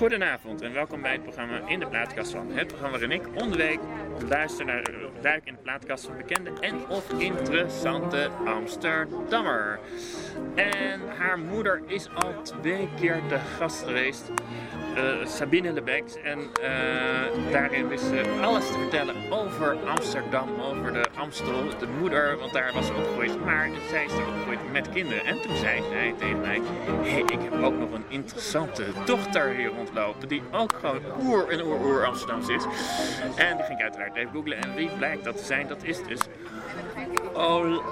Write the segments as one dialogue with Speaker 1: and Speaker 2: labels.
Speaker 1: Goedenavond en welkom bij het programma In de Plaatkast van. Het programma waarin ik onderweek luister naar duik in de plaatkast van bekende en of interessante Amsterdammer. En haar moeder is al twee keer de gast geweest. Uh, Sabine Lebeks. En uh, daarin wist ze alles te vertellen over Amsterdam, over de Amstel, de moeder, want daar was ze opgegroeid. Maar zij is er opgegroeid met kinderen. En toen zei zij tegen mij: hey, ik heb ook nog een interessante dochter hier rondlopen, die ook gewoon oer en oer oer Amsterdams is. En die ging ik uiteraard even googlen. En wie blijkt dat te zijn? Dat is dus. Oh,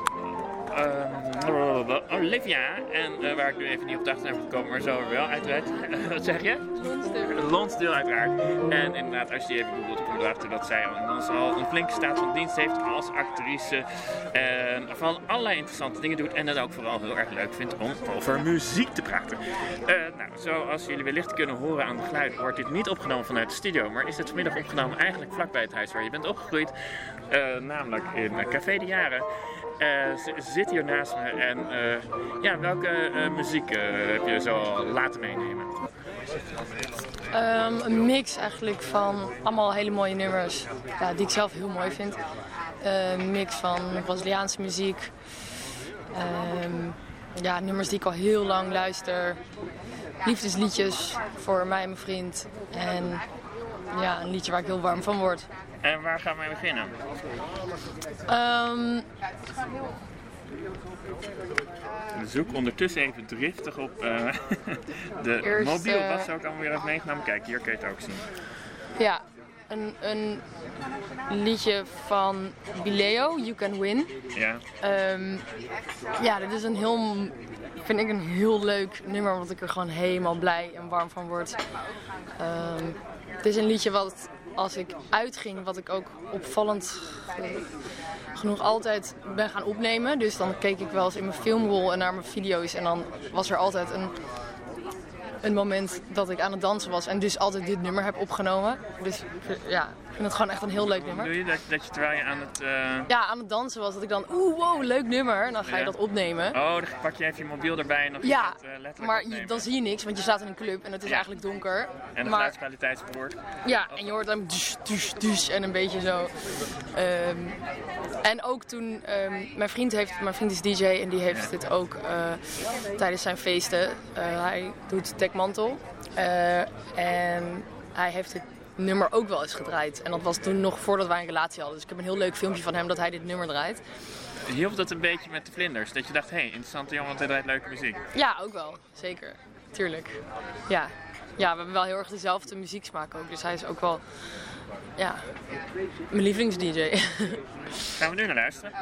Speaker 1: Olivia. En uh, waar ik nu even niet op de achternaam heb gekomen, maar zo wel uiteraard. Wat zeg je?
Speaker 2: Lonsdeel.
Speaker 1: Lonsdeel uiteraard. En inderdaad, als je die even googelt, kom je erachter dat zij al een flinke staat van dienst heeft als actrice. En van allerlei interessante dingen doet. En dat ook vooral heel erg leuk vindt om over muziek te praten. Uh, nou, zoals jullie wellicht kunnen horen aan de geluid, wordt dit niet opgenomen vanuit de studio. Maar is het vanmiddag opgenomen eigenlijk vlakbij het huis waar je bent opgegroeid. namelijk in Café de Jaren. Uh, zit hier naast me en uh, ja, welke uh, muziek heb je zo laten meenemen?
Speaker 2: Um, een mix eigenlijk van allemaal hele mooie nummers ja, die ik zelf heel mooi vind. een mix van Braziliaanse muziek. Um, ja, nummers die ik al heel lang luister. Liefdesliedjes voor mij en mijn vriend. En ja, een liedje waar ik heel warm van word.
Speaker 1: En waar gaan we mee beginnen?
Speaker 2: Um...
Speaker 1: Zoek ondertussen even driftig op uh, de Eerst, mobiel. Wat zou ik allemaal weer even meegenomen? Kijk, hier kun je het ook zien.
Speaker 2: Ja, een, een liedje van Bileo, You Can Win.
Speaker 1: Ja.
Speaker 2: Um, ja, dit is een heel, vind ik een heel leuk nummer, want ik er gewoon helemaal blij en warm van word. Um, het is een liedje wat als ik uitging, wat ik ook opvallend genoeg altijd ben gaan opnemen. Dus dan keek ik wel eens in mijn filmrol en naar mijn video's. En dan was er altijd een, een moment dat ik aan het dansen was. En dus altijd dit nummer heb opgenomen. Dus ja, vind het gewoon echt een heel leuk nummer.
Speaker 1: Doe je dat, dat je terwijl je aan het... Uh...
Speaker 2: Ja, aan het dansen was, dat ik dan, oeh, wow, leuk nummer. En dan ga je dat opnemen.
Speaker 1: Oh, dan pak je even je mobiel erbij en dan
Speaker 2: ja,
Speaker 1: je het uh,
Speaker 2: maar je, dan zie je niks, want je staat in een club en het is eigenlijk donker.
Speaker 1: En de geluidskwaliteit is behoorlijk.
Speaker 2: Ja, en je hoort dan dus, dus, dus en een beetje zo. Um, en ook toen, um, mijn vriend heeft, mijn vriend is DJ en die heeft dit ook uh, tijdens zijn feesten. hij doet dekmantel. en hij heeft het nummer ook wel eens gedraaid. En dat was toen nog voordat wij een relatie hadden. Dus ik heb een heel leuk filmpje van hem dat hij dit nummer draait.
Speaker 1: Hielp dat een beetje met de vlinders? Dat je dacht, hé, hey, interessante jongen, want hij draait leuke muziek.
Speaker 2: Ja, ook wel. Zeker. Tuurlijk. Ja. Ja, we hebben wel heel erg dezelfde muzieksmaak ook. Dus hij is ook wel, ja, mijn lievelings-dj.
Speaker 1: Gaan we nu naar luisteren?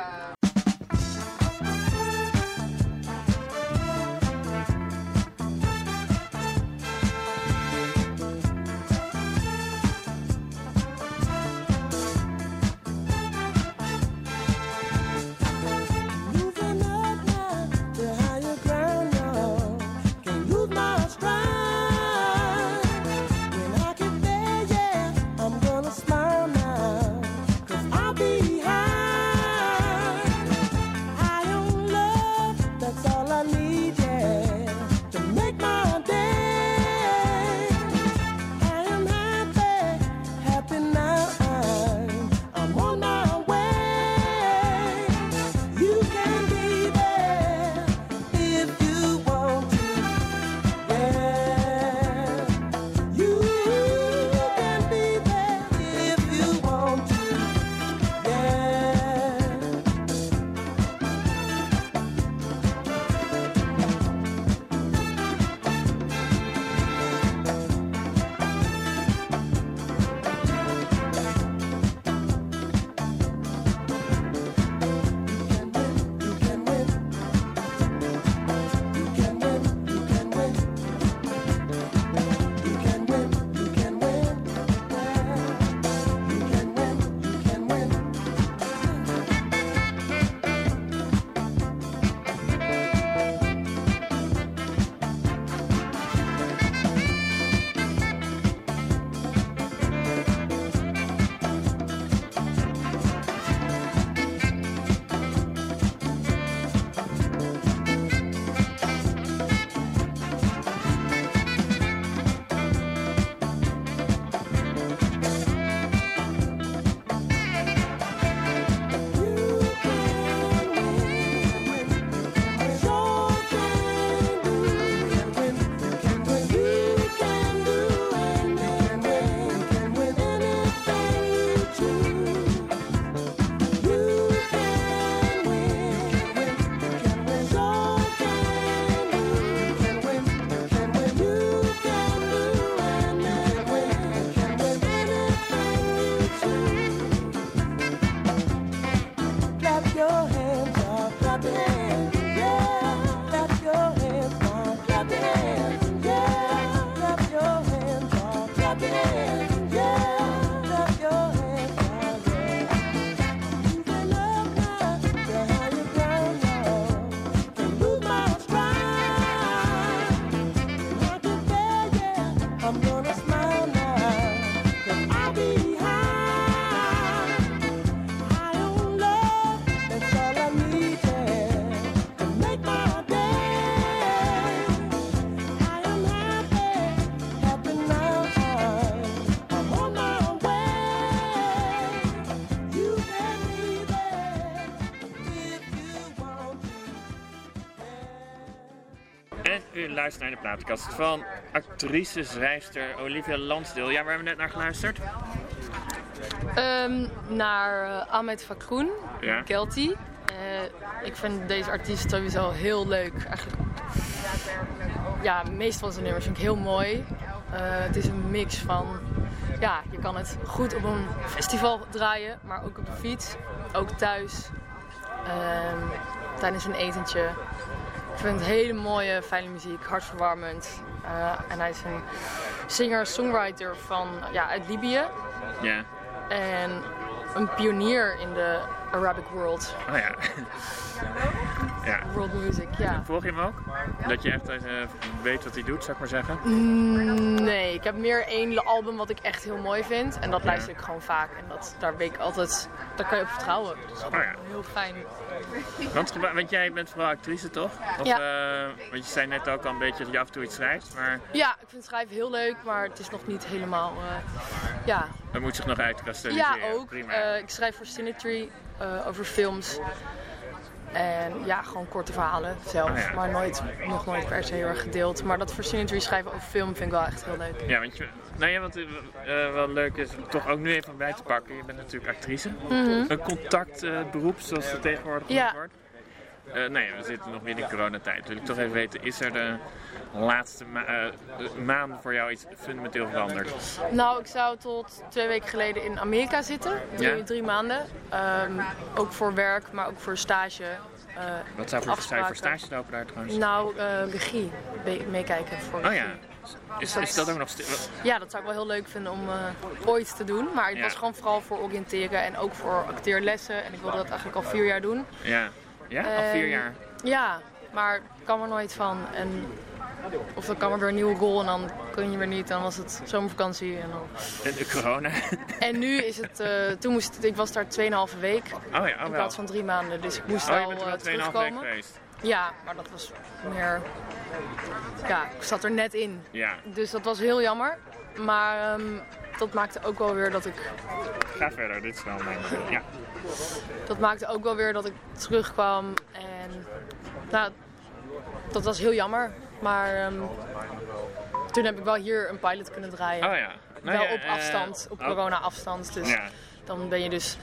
Speaker 1: Naar de platenkast van actrice, schrijfster Olivia Lansdeel. Ja, waar hebben we net naar geluisterd?
Speaker 2: Um, naar uh, Ahmed Fakroen,
Speaker 1: Ja.
Speaker 2: Kelty. Uh, ik vind deze artiest sowieso heel leuk. Eigenlijk, ja, meest van zijn nummers vind ik heel mooi. Uh, het is een mix van, ja, je kan het goed op een festival draaien, maar ook op de fiets, ook thuis, um, tijdens een etentje. Ik vind het hele mooie, fijne muziek, hartverwarmend. Uh, en hij is een singer-songwriter van, ja, uit Libië.
Speaker 1: Ja.
Speaker 2: En een pionier in de Arabic world.
Speaker 1: Oh ja. ja.
Speaker 2: World music, ja.
Speaker 1: Volg je hem ook? Dat je echt uh, weet wat hij doet, zou ik maar zeggen?
Speaker 2: Mm, nee, ik heb meer één album wat ik echt heel mooi vind. En dat ja. luister ik gewoon vaak. En dat, daar weet ik altijd, daar kan je op vertrouwen. Dus dat is
Speaker 1: oh ja.
Speaker 2: heel fijn.
Speaker 1: Want, want, jij bent vooral actrice, toch? Of,
Speaker 2: ja.
Speaker 1: Uh, want je zei net ook al een beetje dat je af en toe iets schrijft, maar...
Speaker 2: Ja, ik vind schrijven heel leuk, maar het is nog niet helemaal, uh, ja...
Speaker 1: Het moet zich nog uitkristalliseren.
Speaker 2: Ja, ook. Ik schrijf voor Cinetree over films. En ja, gewoon korte verhalen zelf.
Speaker 1: Oh ja.
Speaker 2: Maar nooit, nog nooit per se heel erg gedeeld. Maar dat voor Cinetree schrijven over film vind ik wel echt heel leuk.
Speaker 1: Ja, want je, nou ja, wat uh, wel leuk is, toch ook nu even bij te pakken. Je bent natuurlijk actrice.
Speaker 2: Mm -hmm.
Speaker 1: Een contactberoep, uh, zoals het tegenwoordig
Speaker 2: ja.
Speaker 1: wordt. Uh, nou ja, we zitten nog weer in coronatijd. Wil ik toch even weten, is er de laatste ma maanden voor jou iets fundamenteel veranderd?
Speaker 2: Nou, ik zou tot twee weken geleden in Amerika zitten. Drie,
Speaker 1: Ja?
Speaker 2: drie maanden. Um, ook voor werk, maar ook voor stage. Uh,
Speaker 1: Wat zou voor,
Speaker 2: afspraken.
Speaker 1: voor stage lopen daar trouwens?
Speaker 2: Nou, uh, regie. Meekijken voor
Speaker 1: Oh ja. Is, is dat ook nog.
Speaker 2: Ja, dat zou ik wel heel leuk vinden om uh, ooit te doen. Maar het
Speaker 1: Ja.
Speaker 2: was gewoon vooral voor oriënteren en ook voor acteerlessen. En ik wilde dat eigenlijk al vier jaar doen.
Speaker 1: Ja. Ja? Al vier
Speaker 2: En-
Speaker 1: jaar?
Speaker 2: Ja, maar ik kwam er nooit van. En, of dan kwam er weer een nieuwe goal en dan kun je weer niet. Dan was het zomervakantie. En, dan...
Speaker 1: En de corona?
Speaker 2: en nu is het, eh, toen moest ik was daar 2,5 week
Speaker 1: Oh ja, oh
Speaker 2: in plaats van drie maanden. Dus ik moest
Speaker 1: Oh,
Speaker 2: al eh,
Speaker 1: 2,5 week
Speaker 2: terugkomen. Ja, maar dat was meer. Ja, ik zat er net in.
Speaker 1: Ja,
Speaker 2: Dus dat was heel jammer. Maar ehm, dat maakte ook wel weer dat ik.
Speaker 1: ga verder. Dit is wel mijn... Ja.
Speaker 2: Dat maakte ook wel weer dat ik terugkwam. En nou, dat was heel jammer. Maar ehm, toen heb ik wel hier een pilot kunnen draaien.
Speaker 1: Oh ja. Nou
Speaker 2: wel
Speaker 1: ja,
Speaker 2: op
Speaker 1: eh,
Speaker 2: afstand, op
Speaker 1: oh,
Speaker 2: corona-afstand. Dus
Speaker 1: Ja.
Speaker 2: dan ben je dus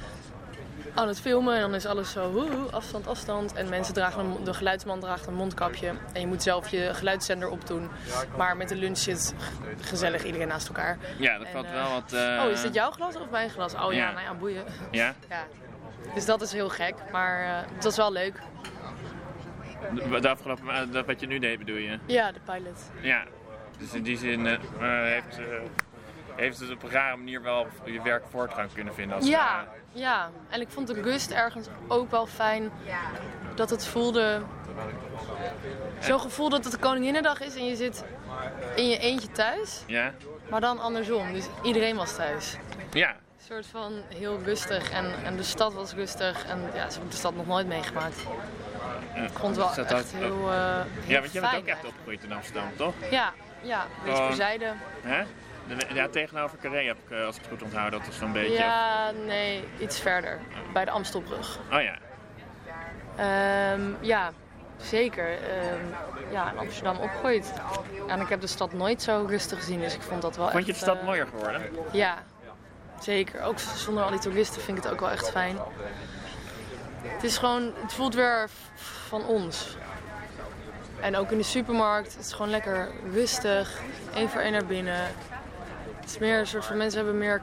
Speaker 2: aan het filmen en dan is alles zo woe, afstand, afstand. En mensen dragen een, de geluidsman draagt een mondkapje. En je moet zelf je geluidszender opdoen. Maar met de lunch zit gezellig iedereen naast elkaar.
Speaker 1: Ja, dat
Speaker 2: En,
Speaker 1: valt
Speaker 2: eh,
Speaker 1: wel wat... eh,
Speaker 2: Oh, is dit jouw glas of mijn glas? Oh ja,
Speaker 1: Ja.
Speaker 2: nou ja, boeien.
Speaker 1: Ja?
Speaker 2: Ja. Dus dat is heel gek, maar eh, het was wel leuk.
Speaker 1: De, de afgelopen dat wat je nu deed bedoel je?
Speaker 2: Ja, de pilot.
Speaker 1: Ja. Dus in die zin eh, eh, heeft, eh, heeft het op een rare manier wel je werk voortgang kunnen vinden. Als,
Speaker 2: Ja, ja. En ik vond de rust ergens ook wel fijn dat het voelde. Zo'n gevoel dat het Koninginnedag is en je zit in je eentje thuis,
Speaker 1: ja?
Speaker 2: maar dan andersom. Dus iedereen was thuis.
Speaker 1: Ja.
Speaker 2: Een soort van heel rustig en, en de stad was rustig. En ja, zo heb ik de stad nog nooit meegemaakt. Ik vond het wel echt heel, heel
Speaker 1: Ja, want jij bent ook echt opgegroeid in Amsterdam, toch?
Speaker 2: Ja, ja. Beetje
Speaker 1: Gewoon-
Speaker 2: verzijde.
Speaker 1: Hè? Ja, tegenover Carré heb ik, eh, als ik het goed onthoud, dat is zo'n beetje...
Speaker 2: Ja, nee, iets verder. Bij de Amstelbrug.
Speaker 1: Oh ja.
Speaker 2: Ehm, ja, zeker. Ehm, ja, in Amsterdam opgegroeid. En ik heb de stad nooit zo rustig gezien, dus ik vond dat wel
Speaker 1: Vond je de stad
Speaker 2: eh,
Speaker 1: mooier geworden?
Speaker 2: Ja, zeker. Ook zonder al die toeristen vind ik het ook wel echt fijn. Het is gewoon, het voelt weer van ons. En ook in de supermarkt, het is gewoon lekker rustig. Eén voor één naar binnen. Het is meer een soort van mensen hebben meer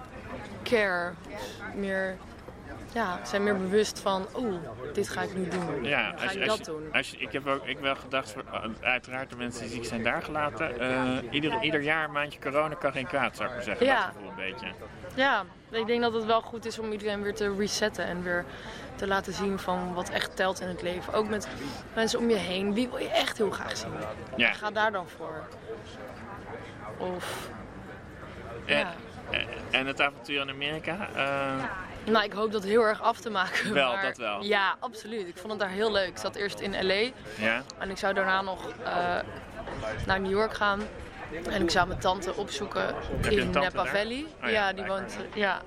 Speaker 2: care. Meer ja, zijn meer bewust van, oeh, dit ga ik nu doen.
Speaker 1: Ja,
Speaker 2: ga
Speaker 1: als,
Speaker 2: ik
Speaker 1: als
Speaker 2: dat doen.
Speaker 1: als ik heb ook ik wel gedacht, uh, uiteraard de mensen die ziek zijn daar gelaten. Eh, ieder, ieder jaar een maandje corona kan geen kwaad, zou ik maar zeggen.
Speaker 2: Ja.
Speaker 1: Dat gevoel een beetje.
Speaker 2: Ja, ik denk dat het wel goed is om iedereen weer te resetten en weer te laten zien van wat echt telt in het leven. Ook met mensen om je heen. Wie wil je echt heel graag zien?
Speaker 1: Ja.
Speaker 2: Ga daar dan voor. Of,
Speaker 1: En,
Speaker 2: ja.
Speaker 1: en het avontuur in Amerika? eh,
Speaker 2: Nou, ik hoop dat heel erg af te maken.
Speaker 1: Wel,
Speaker 2: maar-
Speaker 1: dat wel.
Speaker 2: Ja, absoluut. Ik vond het daar heel leuk. Ik zat eerst in LA
Speaker 1: ja?
Speaker 2: en ik zou daarna nog eh, naar New York gaan. En ik zou mijn tante opzoeken in Napa? Valley.
Speaker 1: Oh ja,
Speaker 2: ja, die woont. Ja.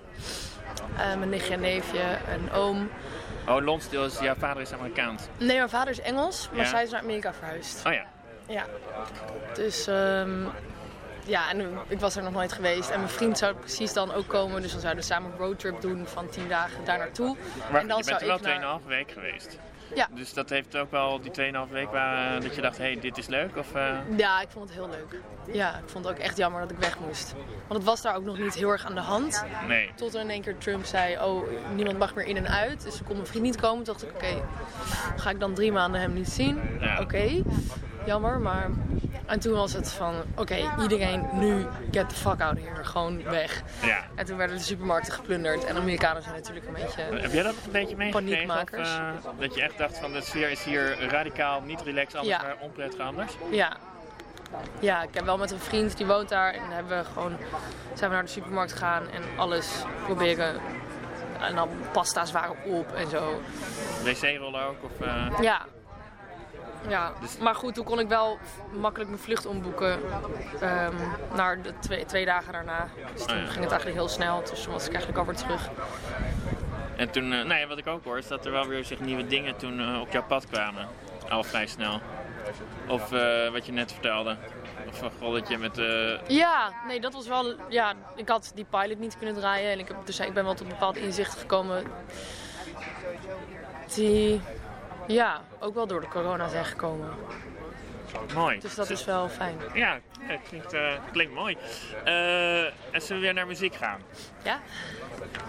Speaker 2: Eh, mijn nichtje en neefje, een oom.
Speaker 1: Oh, Lonsdale is, jouw vader is Amerikaans.
Speaker 2: Nee, mijn vader is Engels, maar
Speaker 1: Ja.
Speaker 2: zij is naar Amerika verhuisd.
Speaker 1: Oh ja.
Speaker 2: Ja. Dus ehm, ja, en ik was er nog nooit geweest. En mijn vriend zou precies dan ook komen. Dus dan zouden we samen een roadtrip doen van 10 dagen daar naartoe.
Speaker 1: Maar
Speaker 2: en dan
Speaker 1: je bent
Speaker 2: zou
Speaker 1: er wel
Speaker 2: naar...
Speaker 1: 2,5 week geweest.
Speaker 2: Ja.
Speaker 1: Dus dat heeft ook wel die 2,5 week waar, dat je dacht, hé, hey, dit is leuk? Of, eh,
Speaker 2: Ja, ik vond het heel leuk. Ja, ik vond het ook echt jammer dat ik weg moest. Want het was daar ook nog niet heel erg aan de hand.
Speaker 1: nee.
Speaker 2: Tot er in één keer Trump zei, oh, niemand mag meer in en uit. Dus kon mijn vriend niet komen. Toen dacht ik, oké, ga ik dan drie maanden hem niet zien?
Speaker 1: Ja.
Speaker 2: Oké, jammer, maar... En toen was het van, oké, iedereen nu, get the fuck out here. Gewoon weg.
Speaker 1: Ja.
Speaker 2: En toen werden de supermarkten geplunderd. En Amerikanen zijn natuurlijk een beetje...
Speaker 1: Heb jij dat een beetje meegekregen? Of,
Speaker 2: Paniekmakers.
Speaker 1: eh, dat je echt dacht van de sfeer is hier radicaal, niet relaxed anders,
Speaker 2: Ja.
Speaker 1: maar onprettig anders?
Speaker 2: Ja. Ja, ik heb wel met een vriend die woont daar. En hebben we gewoon, zijn we naar de supermarkt gegaan en alles proberen. En dan pasta's waren op en zo.
Speaker 1: Wc-rollen ook? Of, eh,
Speaker 2: Ja. Ja,
Speaker 1: Dus-
Speaker 2: maar goed, toen kon ik wel makkelijk mijn vlucht omboeken ehm, naar de twee, twee dagen daarna. Dus toen
Speaker 1: Oh ja.
Speaker 2: ging het eigenlijk heel snel, dus toen was ik eigenlijk alweer terug.
Speaker 1: En toen, nou ja, wat ik ook hoor, is dat er wel weer zich nieuwe dingen toen eh, op jouw pad kwamen. Al vrij snel. Of eh, wat je net vertelde. Of dat je met...
Speaker 2: Ja, nee, dat was wel. Ja, ik had die pilot niet kunnen draaien. En ik, heb, dus ik ben wel tot bepaalde inzichten gekomen. Die. Ja, ook wel door de corona zijn gekomen.
Speaker 1: mooi.
Speaker 2: Dus dat is wel fijn.
Speaker 1: Ja, het klinkt, eh, klinkt mooi. Eh, en zullen we weer naar muziek gaan?
Speaker 2: Ja?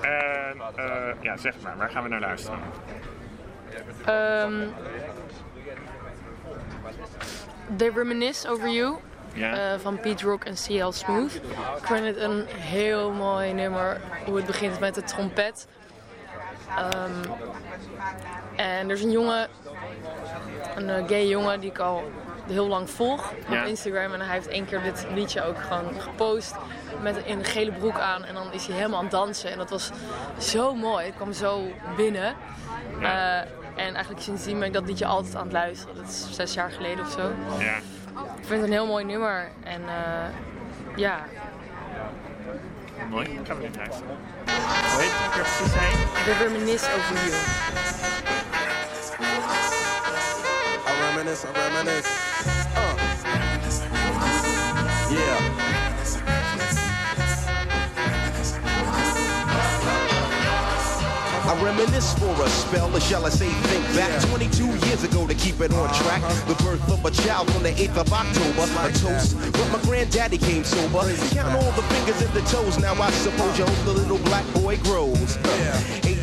Speaker 1: Eh, ja, zeg maar, waar gaan we naar luisteren?
Speaker 2: Ehm They Reminisce Over You
Speaker 1: Ja?
Speaker 2: van Pete Rock en CL Smooth. Ik vind het een heel mooi nummer. Hoe het begint met de trompet. Ehm, en er is een jongen, een eh, gay jongen die ik al heel lang volg
Speaker 1: Ja.
Speaker 2: op Instagram. En hij heeft één keer dit liedje ook gewoon gepost met een, een gele broek aan. En dan is hij helemaal aan het dansen. En dat was zo mooi. Het kwam zo binnen.
Speaker 1: Ja.
Speaker 2: Eh, en eigenlijk sindsdien ben ik dat liedje altijd aan het luisteren. Dat is zes jaar geleden of zo.
Speaker 1: ja.
Speaker 2: Ik vind het een heel mooi nummer. En eh, ja,
Speaker 1: Mooi. Gaan we niet luisteren. Hoe heet het precies zijn?
Speaker 2: The Reminisce Over You.
Speaker 3: I reminisce, I reminisce. Uh. Yeah. I reminisce for a spell, or shall I say think back 22 years ago to keep it on track. The birth of a child on the 8th of October, a toast. But my granddaddy came sober. Count all the fingers and the toes, now I suppose you hope the little black boy grows.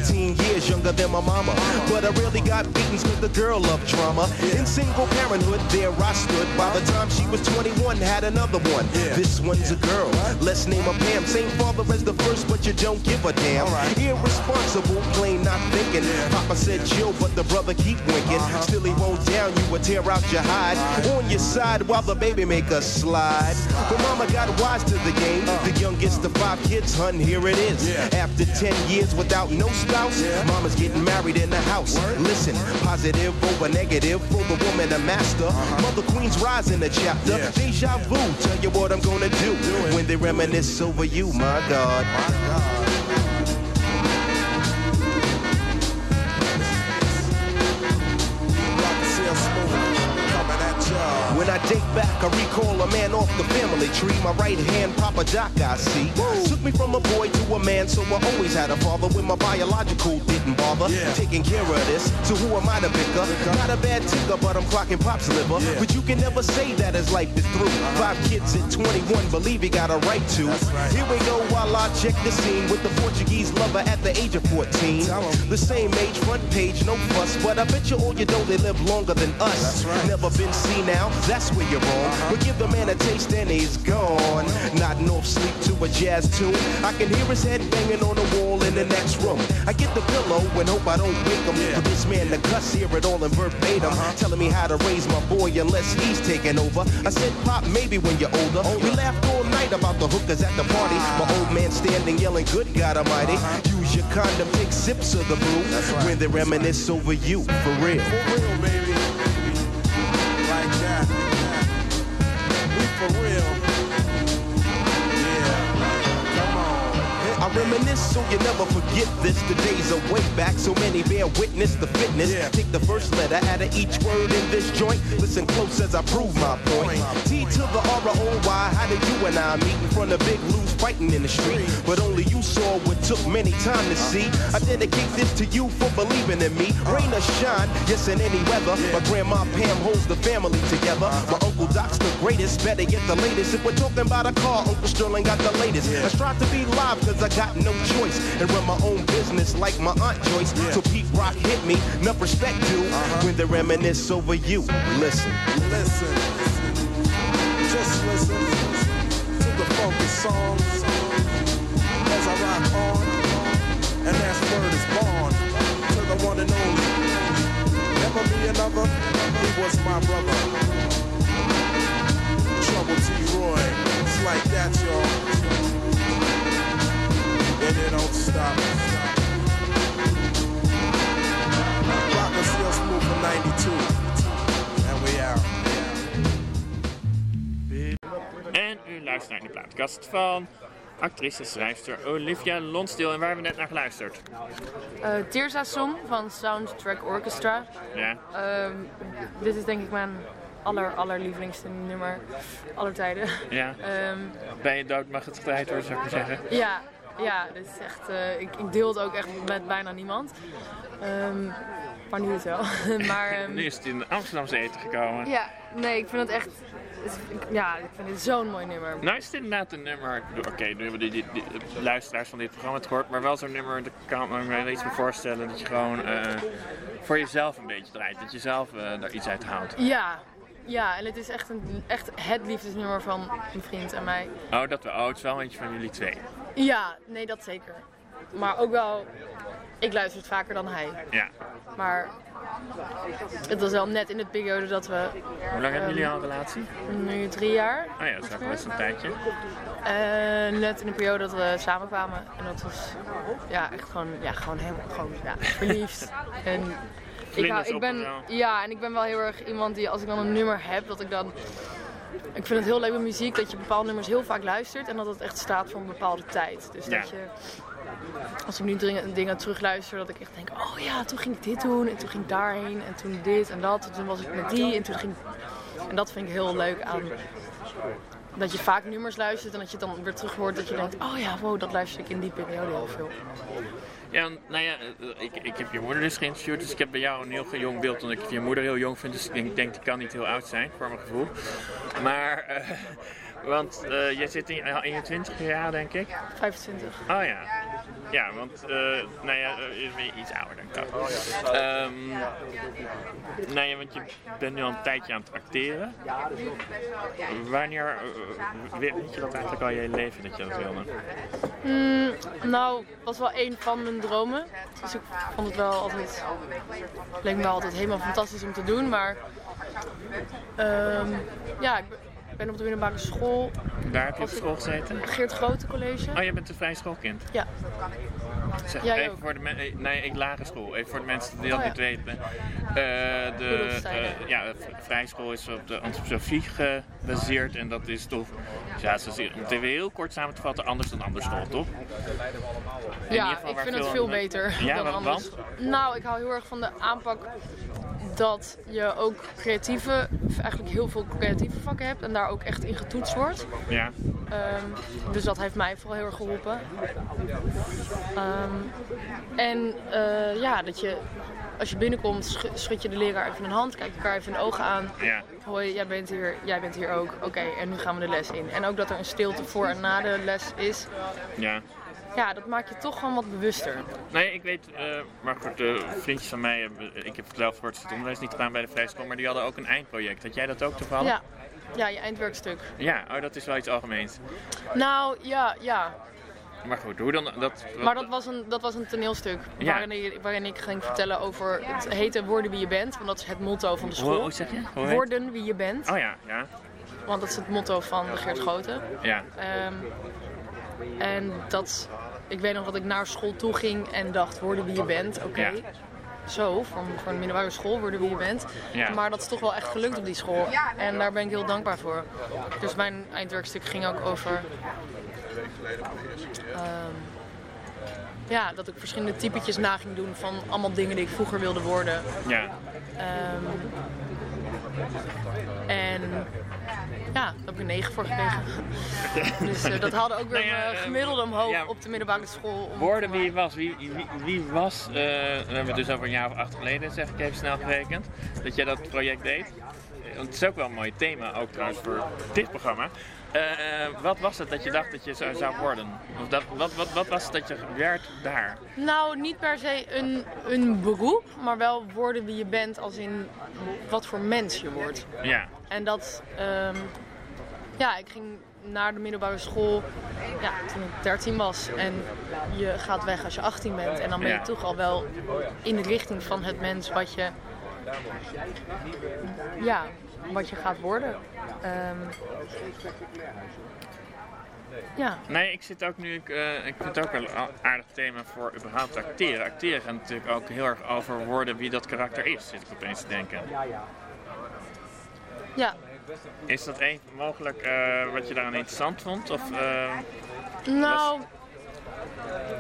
Speaker 3: 18 years younger than my mama, but I really got beaten cause the girl loved drama. In single parenthood, there I stood. By the time she was 21, had another one. This one's a girl. Let's name her Pam. Same father as the first, but you don't give a damn. Irresponsible, plain not thinking. Papa said chill, but the brother keep winking. Uh-huh. Still he won't down you or tear out your hide. On your side while the baby make a slide. But mama got wise to the game. Uh. The youngest of five kids, hun, here it is. After 10 years without no spouse, mama's getting married in the house. Listen, positive over negative for the woman a master. Mother Queen's rise in the chapter. Deja vu, tell you what I'm gonna do when they reminisce over you, my God. Rock and When I date back, I recall a man off the family tree. My right hand, Papa Doc, I see. Took me from a boy to a man, so I always had a father when my biological didn't bother.
Speaker 4: Yeah.
Speaker 3: Taking care of this, so who am I to pick up? Not a bad ticker, but I'm clocking pop's liver.
Speaker 4: Yeah.
Speaker 3: But you can never say that as life is through. Five kids at 21, believe he got a right to.
Speaker 4: Right.
Speaker 3: Here we go while I check the scene with the Portuguese lover at the age of 14. The same age, front page, no fuss. But I bet you all you know they live longer than us.
Speaker 4: Right.
Speaker 3: Never been seen now, that's where you're wrong. But give the man a taste and he's gone. Nodding off sleep to a jazz tune. I can hear his head banging on the wall in the next room. I get the pillow and hope I don't wake him.
Speaker 4: Yeah.
Speaker 3: For this man to cuss, hear it all in verbatim. Uh-huh. Telling me how to raise my boy unless he's taking over. I said, Pop, maybe when you're older. Oh, We laughed all night about the hookers at the party. Ah. My old man standing yelling, Good God Almighty. Uh-huh. Use your condom, take sips of the brew.
Speaker 4: Right.
Speaker 3: When they reminisce over you, for real.
Speaker 4: For real, baby. We for real.
Speaker 3: Reminisce so you never forget this. The days are way back, so many bear witness the fitness.
Speaker 4: Yeah.
Speaker 3: Take the first letter out of each word in this joint. Listen close as I prove my point. T to the R O Y. How did you and I meet in front of Big Lou's fighting in the street? But only you saw what took many time to see. I dedicate this to you for believing in me. Rain or shine, yes in any weather. My grandma Pam holds the family together. Uh-huh. My uncle Doc's the greatest. Better get the latest. If we're talking about a car, Uncle Sterling got the latest. I strive to be live cause I got no choice. And run my own business like my Aunt Joyce. So Pete Rock hit me, enough respect due. Uh-huh. When they reminisce over you. Listen.
Speaker 4: Listen. Just listen to the funky song as I rock on. And that word is born to the one and only. Never be another. He was my brother. Trouble T. Roy. It's like that, y'all. And it don't stop. Rock is still smooth for 92. And we out.
Speaker 1: En u luistert naar de plaatkast van actrice, schrijfster Olivia Lonsdale. En waar hebben we net naar geluisterd?
Speaker 2: Eh Tirza Song van Soundtrack Orchestra.
Speaker 1: Ja,
Speaker 2: Ehm, dit is denk ik mijn aller, allerlievelingste nummer aller tijden.
Speaker 1: ja.
Speaker 2: Ehm,
Speaker 1: Ben je dood mag het gedraaid worden, zou ik maar zeggen.
Speaker 2: ja, ja, dit is echt, eh, ik, ik deel het ook echt met bijna niemand. Ehm, maar nu het wel. maar ehm,
Speaker 1: Nu is het in de Amsterdamse eten gekomen.
Speaker 2: ja, nee, ik vind het echt, het- ik- ja, ik vind dit zo'n mooi nummer.
Speaker 1: Nou is het inderdaad een nummer. Oké, nu hebben die, die, die luisteraars van dit programma het gehoord, maar wel zo'n nummer. Dat kan ik me wel iets meer voorstellen dat je gewoon eh, voor jezelf een beetje draait. Dat je zelf eh, daar iets uit haalt.
Speaker 2: Ja, ja, en het is echt, een, echt het liefdesnummer van mijn vriend en mij.
Speaker 1: Oh, dat wel. Oh, het is wel eentje van jullie twee.
Speaker 2: Ja, nee, dat zeker. Maar ook wel, ik luister het vaker dan hij.
Speaker 1: Ja.
Speaker 2: Maar het was wel net in de periode dat we
Speaker 1: Hoe lang hebben jullie al een relatie?
Speaker 2: nu drie jaar.
Speaker 1: Oh ja, dat is ook best een tijdje.
Speaker 2: eh, net in de periode dat we samenkwamen. En dat was ja, echt gewoon, ja, gewoon helemaal gewoon, ja, verliefd. En ik, hou, ik ben, ja, en ik ben wel heel erg iemand die als ik dan een nummer heb, dat ik dan. Ik vind het heel leuk met muziek dat je bepaalde nummers heel vaak luistert en dat het echt staat voor een bepaalde tijd. Dus
Speaker 1: Ja.
Speaker 2: dat je, als ik nu dingen, dingen terugluister, dat ik echt denk: oh ja, toen ging ik dit doen en toen ging ik daarheen en toen dit en dat. En toen was ik met die en toen ging. En dat vind ik heel leuk aan dat je vaak nummers luistert en dat je het dan weer terug hoort dat je denkt, oh ja, wow, dat luister ik in die periode heel veel.
Speaker 1: Ja, nou ja, eh, ik, ik heb je moeder dus geïnterviewd, dus ik heb bij jou een heel jong beeld, omdat ik je moeder heel jong vind, dus ik denk, denk die kan niet heel oud zijn, voor mijn gevoel. Maar, eh, want eh, jij zit in, in je twintig jaar, denk ik.
Speaker 2: 25.
Speaker 1: Oh ja. Ja, want, eh nou ja, ben je iets ouder dan ik dacht. Ehm, nou ja, want je bent nu al een tijdje aan het acteren. Wanneer, weet weet je dat eigenlijk al je hele leven dat je dat wilde?
Speaker 2: Mm, nou, was wel een van mijn dromen. Dus ik vond het wel altijd, leek me wel altijd helemaal fantastisch om te doen. Maar ehm, ja, ik ben- ik ben op de middelbare school,
Speaker 1: Daar heb je op school gezeten?
Speaker 2: Geert Grote College.
Speaker 1: Oh, je bent een vrij schoolkind.
Speaker 2: Ja,
Speaker 1: Zeg,
Speaker 2: Jij
Speaker 1: even
Speaker 2: ook.
Speaker 1: voor de men- eh, nee, ik lagere school. Even voor de mensen die dat
Speaker 2: Oh, ja.
Speaker 1: niet weten. Eh, de eh, ja, vrijschool is op de antroposofie gebaseerd. En dat is toch, ja, zo zie- om het even heel kort samen te vatten, anders dan andere school, toch? In
Speaker 2: ja ik vind het
Speaker 1: veel andere-
Speaker 2: beter
Speaker 1: Ja,
Speaker 2: dan
Speaker 1: want-
Speaker 2: anders. Nou, ik hou heel erg van de aanpak dat je ook creatieve, eigenlijk heel veel creatieve vakken hebt en daar ook echt in getoetst wordt.
Speaker 1: Ja.
Speaker 2: Ehm, dus dat heeft mij vooral heel erg geholpen. Ehm, en eh, ja, dat je als je binnenkomt, sch- schud je de leraar even een hand, kijk elkaar even in de ogen aan.
Speaker 1: Ja.
Speaker 2: Hoi, jij bent hier, jij bent hier ook. Oké, en nu gaan we de les in. En ook dat er een stilte voor en na de les is.
Speaker 1: Ja.
Speaker 2: Ja, dat maakt je toch gewoon wat bewuster.
Speaker 1: Nee, ik weet, eh, maar goed, de vriendjes van mij, hebben- ik heb zelf voortgezet onderwijs niet gedaan bij de Vrijschool, maar die hadden ook een eindproject. Had jij dat ook toevallig?
Speaker 2: Ja, ja je eindwerkstuk.
Speaker 1: Ja, oh, dat is wel iets algemeens.
Speaker 2: Nou, ja, ja.
Speaker 1: Maar goed, hoe dan? Dat,
Speaker 2: Maar dat was een, dat was een toneelstuk
Speaker 1: Ja.
Speaker 2: waarin, ik, waarin ik ging vertellen over het heette Worden wie je bent. Want dat is het motto van de school.
Speaker 1: hoe zeg je? Hoe
Speaker 2: Worden wie je bent.
Speaker 1: Oh ja, ja,
Speaker 2: Want dat is het motto van de Geert Groten.
Speaker 1: ja.
Speaker 2: Ehm, en dat, ik weet nog dat ik naar school toe ging en dacht, worden wie je bent, oké.
Speaker 1: Ja.
Speaker 2: Zo, voor, voor een middelbare school worden wie je bent.
Speaker 1: Ja.
Speaker 2: Maar dat is toch wel echt gelukt op die school. En daar ben ik heel dankbaar voor. Dus mijn eindwerkstuk ging ook over... ehm, ja, dat ik verschillende typetjes na ging doen van allemaal dingen die ik vroeger wilde worden.
Speaker 1: ja.
Speaker 2: Ehm, en ja, daar heb ik een 9 voor gekregen. dus eh, dat haalde ook weer
Speaker 1: Nou ja,
Speaker 2: mijn
Speaker 1: eh,
Speaker 2: gemiddelde omhoog
Speaker 1: ja.
Speaker 2: op de middelbare school. om-
Speaker 1: Woorden wie was, wie, wie, wie was, eh, we hebben het dus over een jaar of acht geleden, zeg ik even snel gerekend, dat jij dat project deed. Eh, Want het is ook wel een mooi thema, ook trouwens voor dit programma. Eh, eh, wat was het dat je dacht dat je zou, zou worden? Of dat, wat, wat, wat was het dat je werd daar?
Speaker 2: Nou, niet per se een, een beroep, maar wel worden wie je bent als in wat voor mens je wordt.
Speaker 1: Ja,
Speaker 2: En dat, ehm, ja, ik ging naar de middelbare school ja, toen ik 13 was. En je gaat weg als je 18 bent. En dan ben je
Speaker 1: Ja.
Speaker 2: toch al wel in de richting van het mens wat je, ja, wat je gaat worden. Ehm, ja.
Speaker 1: nee, ik zit ook nu, ik, eh, ik vind het ook wel een aardig thema voor überhaupt acteren. Acteren gaat natuurlijk ook heel erg over worden wie dat karakter is, zit ik opeens te denken.
Speaker 2: ja.
Speaker 1: Is dat een mogelijk eh, wat je daaraan interessant vond? Of, eh,
Speaker 2: Nou,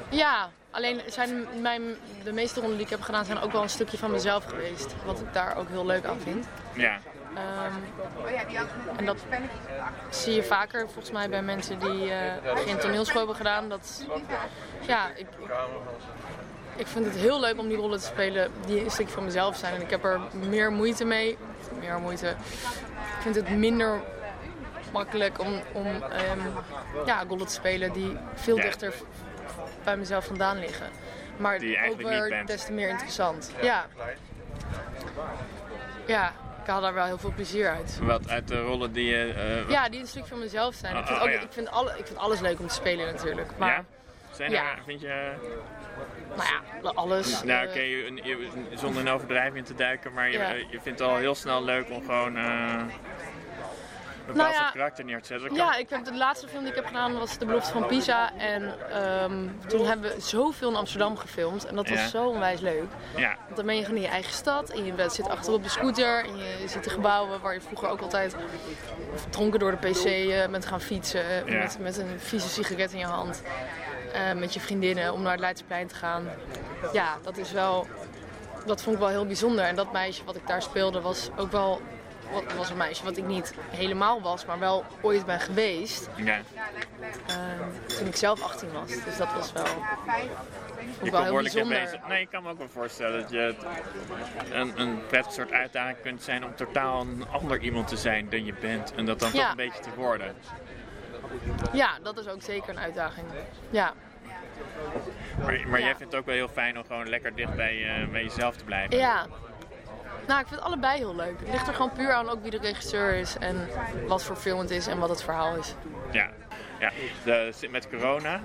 Speaker 2: ja. Alleen zijn mijn, de meeste ronden die ik heb gedaan zijn ook wel een stukje van mezelf geweest. Wat ik daar ook heel leuk aan vind.
Speaker 1: ja,
Speaker 2: Ehm, en dat zie je vaker volgens mij bij mensen die eh, geen toneelschool hebben gedaan. Dat, ja, ik, ik vind het heel leuk om die rollen te spelen die een stukje van mezelf zijn. En ik heb er meer moeite mee. Meer moeite. Ik vind het minder makkelijk om, om ehm, ja, rollen te spelen die veel
Speaker 1: Ja.
Speaker 2: dichter bij mezelf vandaan liggen. Maar ook
Speaker 1: eigenlijk niet
Speaker 2: weer des te meer interessant. Ja. Ja, ik haal daar wel heel veel plezier uit.
Speaker 1: wat uit de rollen die je... eh,
Speaker 2: Ja, die een stuk van mezelf zijn. Ik vind,
Speaker 1: Oh,
Speaker 2: ook,
Speaker 1: oh, ja.
Speaker 2: ik, vind alle, ik vind alles leuk om te spelen natuurlijk. Maar
Speaker 1: ja? Zijn er, vind je...
Speaker 2: nou ja, alles.
Speaker 1: Nou, oké, je- zonder in overdrijving te duiken, maar je, je vindt het al heel snel leuk om gewoon eh een bepaald
Speaker 2: Nou ja,
Speaker 1: karakter neer te zetten.
Speaker 2: Ja, ik heb de laatste film die ik heb gedaan was De Belofte van Pisa. En ehm, toen hebben we zoveel in Amsterdam gefilmd. En dat was
Speaker 1: Ja.
Speaker 2: zo onwijs leuk.
Speaker 1: ja.
Speaker 2: Want dan ben je gewoon in je eigen stad. En je zit achter op de scooter. En je ziet de gebouwen waar je vroeger ook altijd dronken door de pc eh, bent gaan fietsen. eh,
Speaker 1: Ja.
Speaker 2: Met, met een vieze sigaret in je hand. eh, met je vriendinnen om naar het Leidseplein te gaan. Ja, dat is wel... Dat vond ik wel heel bijzonder. En dat meisje wat ik daar speelde was ook wel... wat- was een meisje wat ik niet helemaal was, maar wel ooit ben geweest.
Speaker 1: ja.
Speaker 2: Ehm, toen ik zelf 18 was. Dus dat was wel,
Speaker 1: Je
Speaker 2: wel heel bijzonder.
Speaker 1: bezig. Nee, ik kan me ook wel voorstellen dat je een, een prettig soort uitdaging kunt zijn om totaal een ander iemand te zijn dan je bent. En dat dan
Speaker 2: Ja.
Speaker 1: toch een beetje te worden.
Speaker 2: Ja, dat is ook zeker een uitdaging. Ja,
Speaker 1: Maar, maar
Speaker 2: Ja.
Speaker 1: jij vindt het ook wel heel fijn om gewoon lekker dicht bij, eh, bij jezelf te blijven.
Speaker 2: ja. Nou, ik vind het allebei heel leuk. Het ligt er gewoon puur aan ook wie de regisseur is en wat voor film het is en wat het verhaal is.
Speaker 1: Ja, ja. De, met corona.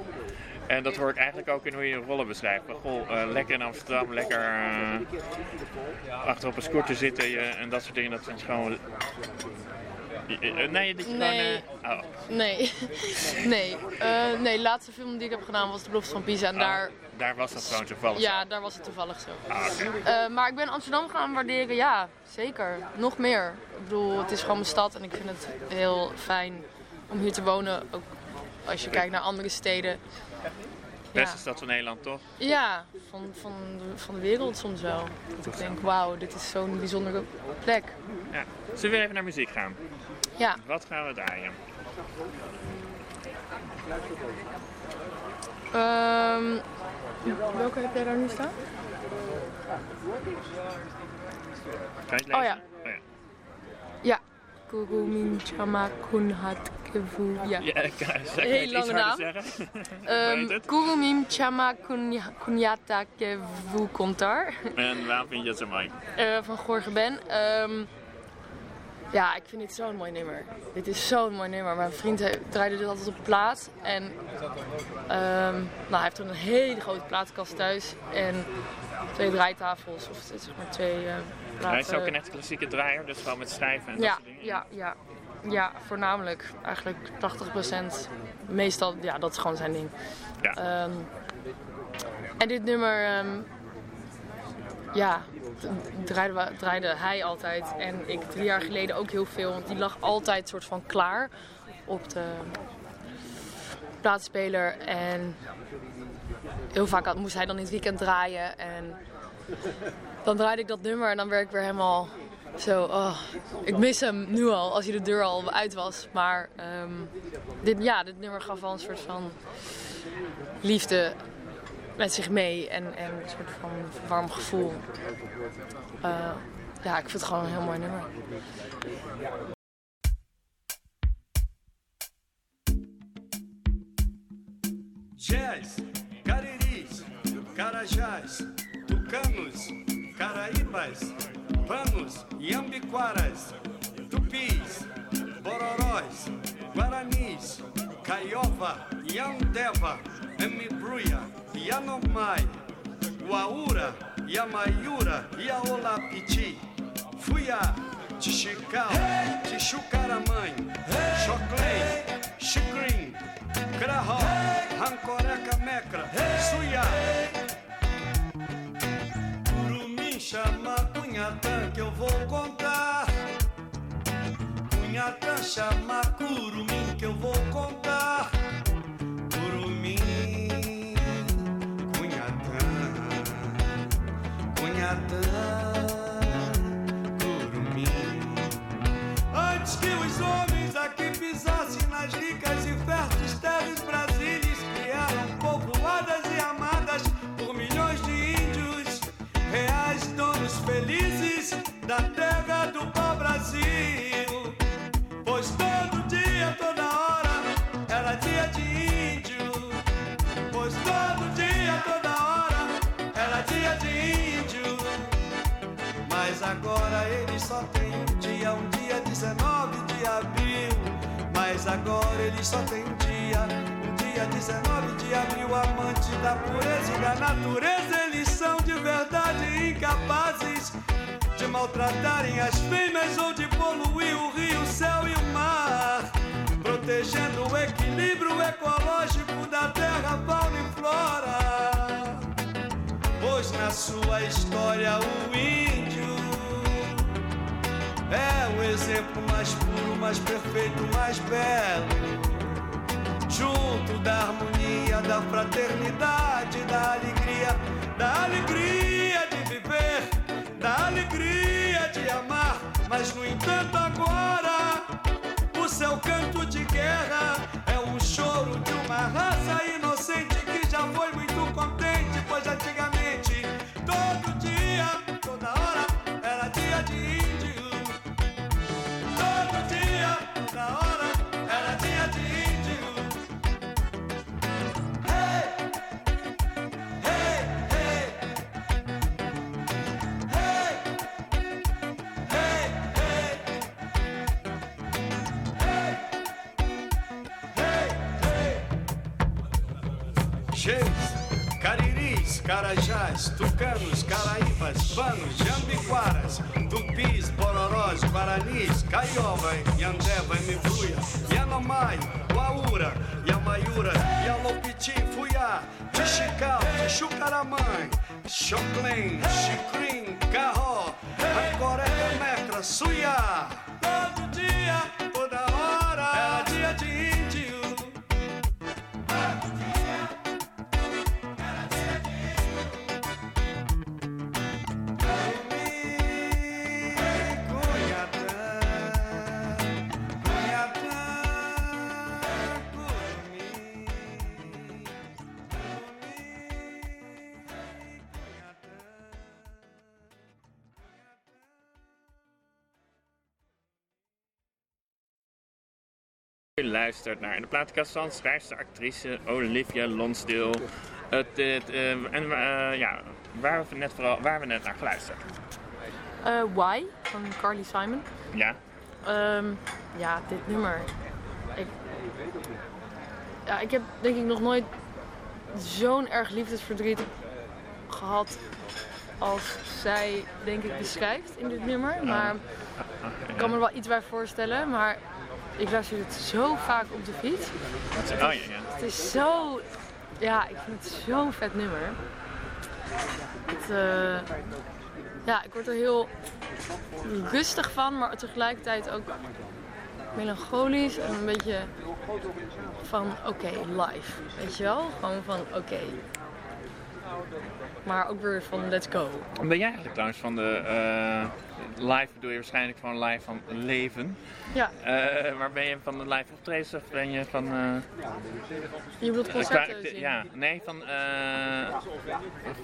Speaker 1: En dat hoor ik eigenlijk ook in hoe je je rollen beschrijft. Goh, eh, lekker in Amsterdam, lekker eh, achter op een scooter zitten je, en dat soort dingen. Dat vind je gewoon... Eh, Nee, dat je
Speaker 2: Nee.
Speaker 1: gewoon... eh, oh,
Speaker 2: Nee, nee. Eh, nee, de laatste film die ik heb gedaan was De Belofte van Pisa. En daar,
Speaker 1: daar was dat gewoon toevallig.
Speaker 2: ja, daar was het toevallig zo.
Speaker 1: Ah.
Speaker 2: Eh, maar ik ben Amsterdam gaan waarderen, ja, zeker. Nog meer. Ik bedoel, het is gewoon mijn stad en ik vind het heel fijn om hier te wonen. Ook als je kijkt naar andere steden.
Speaker 1: Beste stad van Nederland, toch?
Speaker 2: Ja, van, van, de, van de wereld soms wel. Dat ik denk, wauw, dit is zo'n bijzondere plek.
Speaker 1: Ja. Zullen we weer even naar muziek gaan?
Speaker 2: Ja,
Speaker 1: Wat gaan we draaien?
Speaker 2: ehm, welke heb jij daar nu staan?
Speaker 1: Kan je het
Speaker 2: Oh
Speaker 1: lezen?
Speaker 2: ja.
Speaker 1: Oh, ja.
Speaker 2: Ja. Kurumin Chama Kunhat Kevu. Ja.
Speaker 1: Ja, ik kan iets
Speaker 2: lange naam. Ehm,
Speaker 1: het?
Speaker 2: Kurumim Chama Kunya- Kunyata Kevu Kontar.
Speaker 1: En waarom vind je het zo mooi?
Speaker 2: Eh, van Gorge Ben. Ehm, ja, ik vind dit zo'n mooi nummer. Dit is zo'n mooi nummer. Mijn vriend he- draaide dit altijd op plaat. En ehm, nou, hij heeft toen een hele grote plaatkast thuis. En twee draaitafels. Of zeg maar twee eh platen.
Speaker 1: Hij is ook een echt klassieke draaier, dus gewoon met schrijven en dat soort dingen.
Speaker 2: ja, ja. Ja, voornamelijk. Eigenlijk 80%. Meestal, ja, dat is gewoon zijn ding.
Speaker 1: Ja.
Speaker 2: Ehm, en dit nummer, ehm, ja, draaide, draaide hij altijd. En ik drie jaar geleden ook heel veel. Want die lag altijd soort van klaar op de plaatspeler. En heel vaak moest hij dan in het weekend draaien. En dan draaide ik dat nummer en dan werd ik weer helemaal zo, oh, ik mis hem nu al, als hij de deur al uit was. Maar ehm, dit, ja, dit nummer gaf wel een soort van liefde met zich mee en, en een soort van warm gevoel. Eh, ja, ik vind het gewoon een heel mooi nummer.
Speaker 5: Gés, Cariris, Carajás, Tucanos, Caraíbas, Panos, Iambiquaras, Tupis, Bororós, Guaranis, Caiova, Yandeva, Mbruia, Yanomai, Uaura, Yamaiura, Yaolapiti, Fuyá, Tixical, Tixucaramãe, Choclém, Xicrim, Crahó, Rancoreca Mecra, Suiá. Curumim chama Cunhatã que eu vou contar. Cunhatã chama Curumim Agora eles só um dia, um dia 19 de abril. Amante da pureza e da natureza, eles são de verdade incapazes de maltratarem as fêmeas ou de poluir o rio, o céu e o mar. Protegendo o equilíbrio ecológico da terra, fauna e flora. Pois na sua história o índio é o exemplo mais puro, mais perfeito, mais belo. Junto da harmonia, da fraternidade, da alegria, da alegria de viver, da alegria de amar. Mas no entanto, agora o seu canto de guerra carajás, tucanos, caraíbas, panos, jambiquaras, tupis, bororós, guaranis, caiova, yandeva, mibruia, yanomai, uaura, yamaiura, yalopiti, fuyá, tixical, tixucaramãe, choclém, xicrim,
Speaker 1: luistert naar In de Plaatkast van schrijfster actrice Olivia Lonsdale. Het, het, eh, en eh, ja, waar we, net vooral, waar we net naar geluisterd.
Speaker 2: Eh, Why van Carly Simon.
Speaker 1: Ja,
Speaker 2: Ehm, ja, dit nummer. Ik, ja, ik heb denk ik nog nooit zo'n erg liefdesverdriet gehad als zij denk ik beschrijft in dit nummer. Maar ik kan me er wel iets bij voorstellen. Maar ik luister het zo vaak op de fiets.
Speaker 1: oh ja, ja.
Speaker 2: Het is zo... Ja, ik vind het zo'n vet nummer. Het, eh, ja, ik word er heel rustig van, maar tegelijkertijd ook melancholisch en een beetje van oké, live. Weet je wel? Gewoon van oké. Maar ook weer van let's go.
Speaker 1: Ben jij eigenlijk trouwens van de eh, live, bedoel je waarschijnlijk van live van leven.
Speaker 2: Ja,
Speaker 1: Eh, maar ben je van de live optredens of ben je van... eh,
Speaker 2: je bedoelt concerten zien.
Speaker 1: ja, nee, van, eh,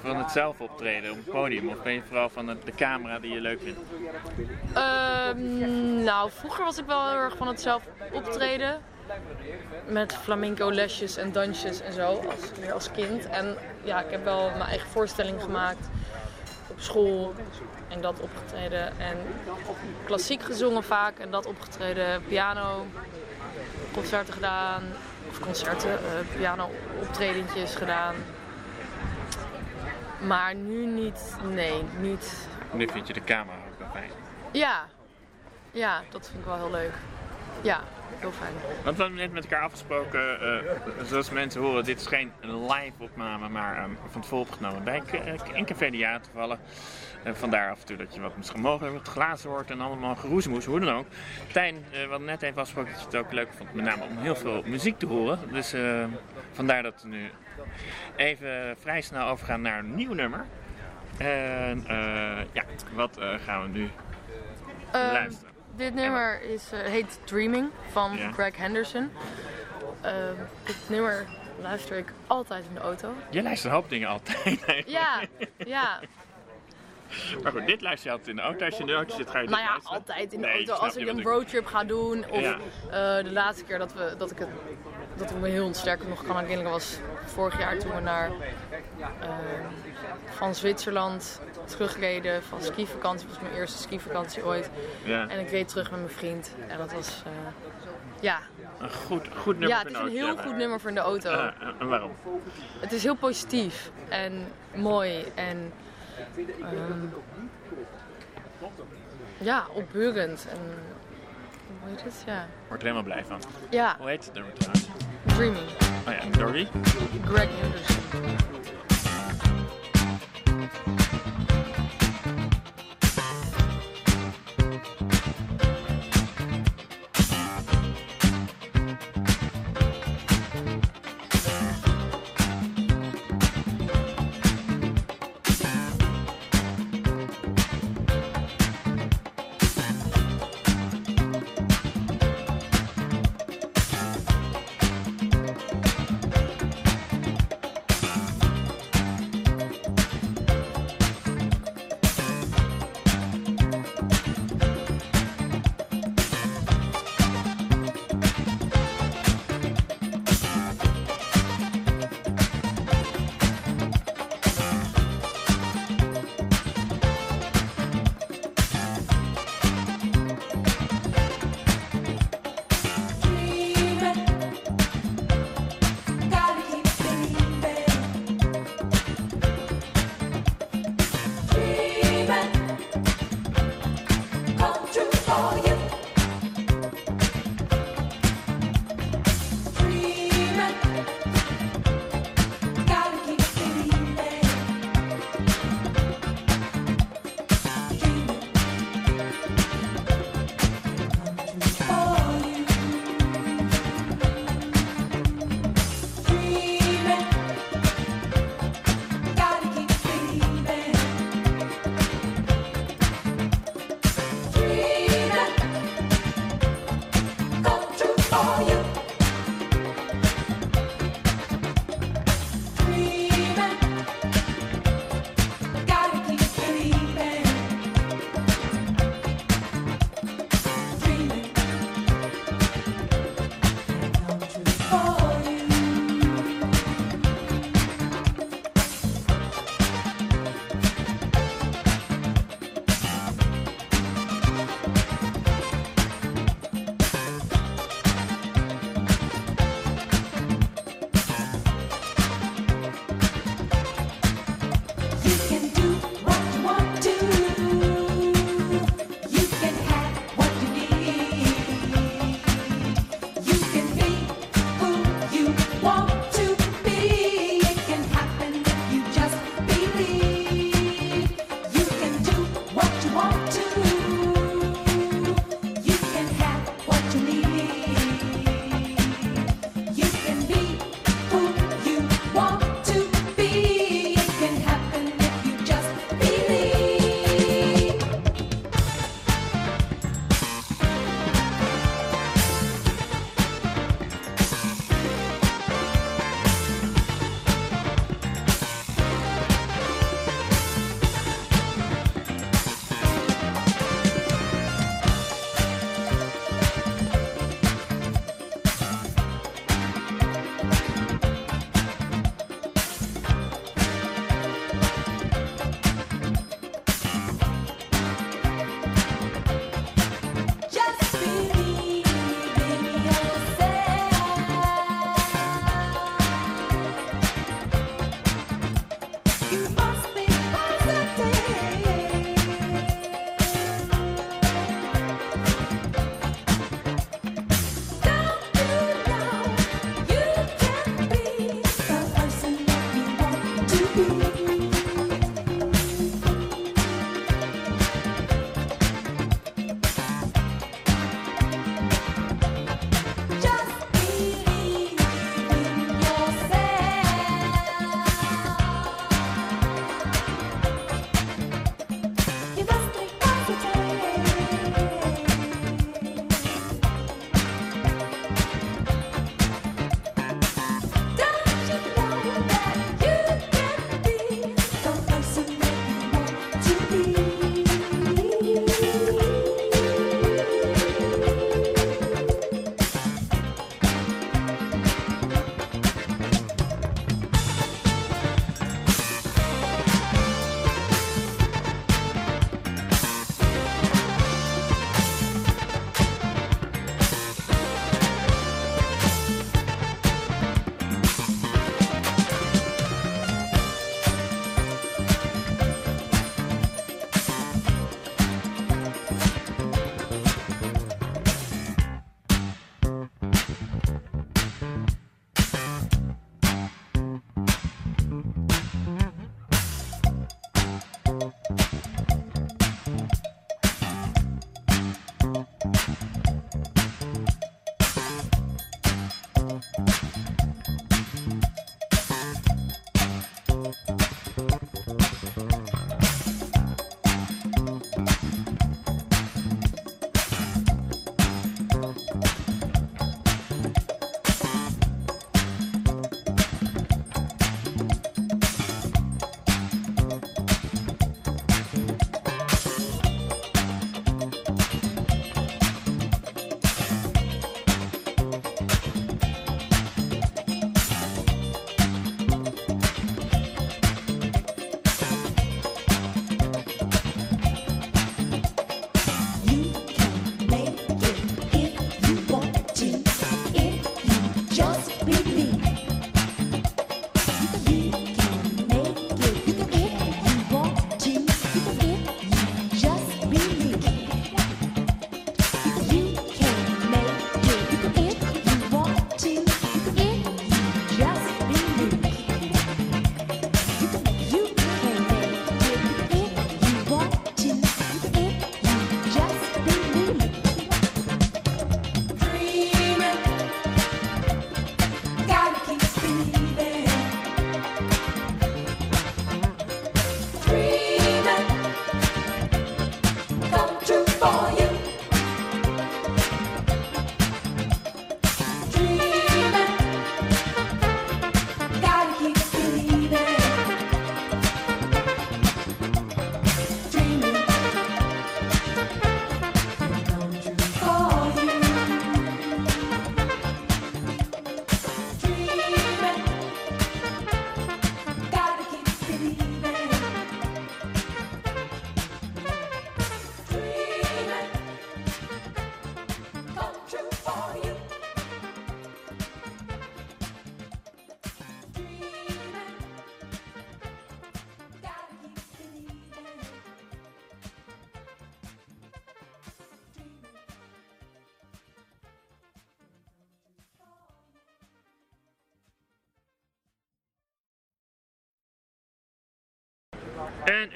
Speaker 1: van het zelf optreden op het podium. Of ben je vooral van de, de camera die je leuk vindt?
Speaker 2: Ehm, nou, vroeger was ik wel heel erg van het zelf optreden. Met flamenco lesjes en dansjes en zo, als, weer als kind. En ja, ik heb wel mijn eigen voorstelling gemaakt op school en dat opgetreden. En klassiek gezongen vaak en dat opgetreden. Piano, concerten gedaan. Of concerten, eh, piano optredentjes gedaan. Maar nu niet, nee, niet
Speaker 1: Nu vind je de camera ook wel fijn.
Speaker 2: ja, ja, dat vind ik wel heel leuk. Ja, heel fijn.
Speaker 1: Want we hebben net met elkaar afgesproken, eh, zoals mensen horen, dit is geen live opname, maar ehm, van tevoren opgenomen bij K- eh, in Café de Ja toevallig. En vandaar af en toe dat je wat misschien mogelijk wat glazen hoort en allemaal geroezemoes, hoe dan ook. Tijn, eh, we hadden net even afgesproken dat je het ook leuk vond, met name om heel veel muziek te horen. Dus eh, vandaar dat we nu even vrij snel overgaan naar een nieuw nummer. En eh, ja, wat eh, gaan we nu
Speaker 2: Ehm,
Speaker 1: luisteren?
Speaker 2: Dit nummer is, eh, heet Dreaming van
Speaker 1: Ja.
Speaker 2: Greg Henderson. Ehm, dit nummer luister ik altijd in de auto.
Speaker 1: Je luistert een hoop dingen altijd.
Speaker 2: Ja, ja.
Speaker 1: Maar goed, dit luister je altijd in de auto. Als je in de auto zit, ga je
Speaker 2: Nou ja,
Speaker 1: luisteren.
Speaker 2: altijd in de
Speaker 1: Nee,
Speaker 2: auto. Als ik een roadtrip ga doen. Of
Speaker 1: Ja.
Speaker 2: eh, de laatste keer dat, we, dat ik het dat ik me heel sterk nog kan herinneren was vorig jaar toen we naar eh, van Zwitserland terugreden van skivakantie. Dat was mijn eerste skivakantie ooit.
Speaker 1: Ja,
Speaker 2: En ik reed terug met mijn vriend. En dat was, eh, ja.
Speaker 1: een goed, goed nummer
Speaker 2: ja,
Speaker 1: voor
Speaker 2: het is een heel goed nummer voor in de auto.
Speaker 1: Eh, en waarom?
Speaker 2: Het is heel positief en mooi en ehm, ja, opbeurend. En, hoe heet het? Ja.
Speaker 1: Word er helemaal blij van.
Speaker 2: ja,
Speaker 1: Hoe heet het nummer trouwens?
Speaker 2: Dreaming.
Speaker 1: Oh ja, Dory.
Speaker 2: Greg Henderson.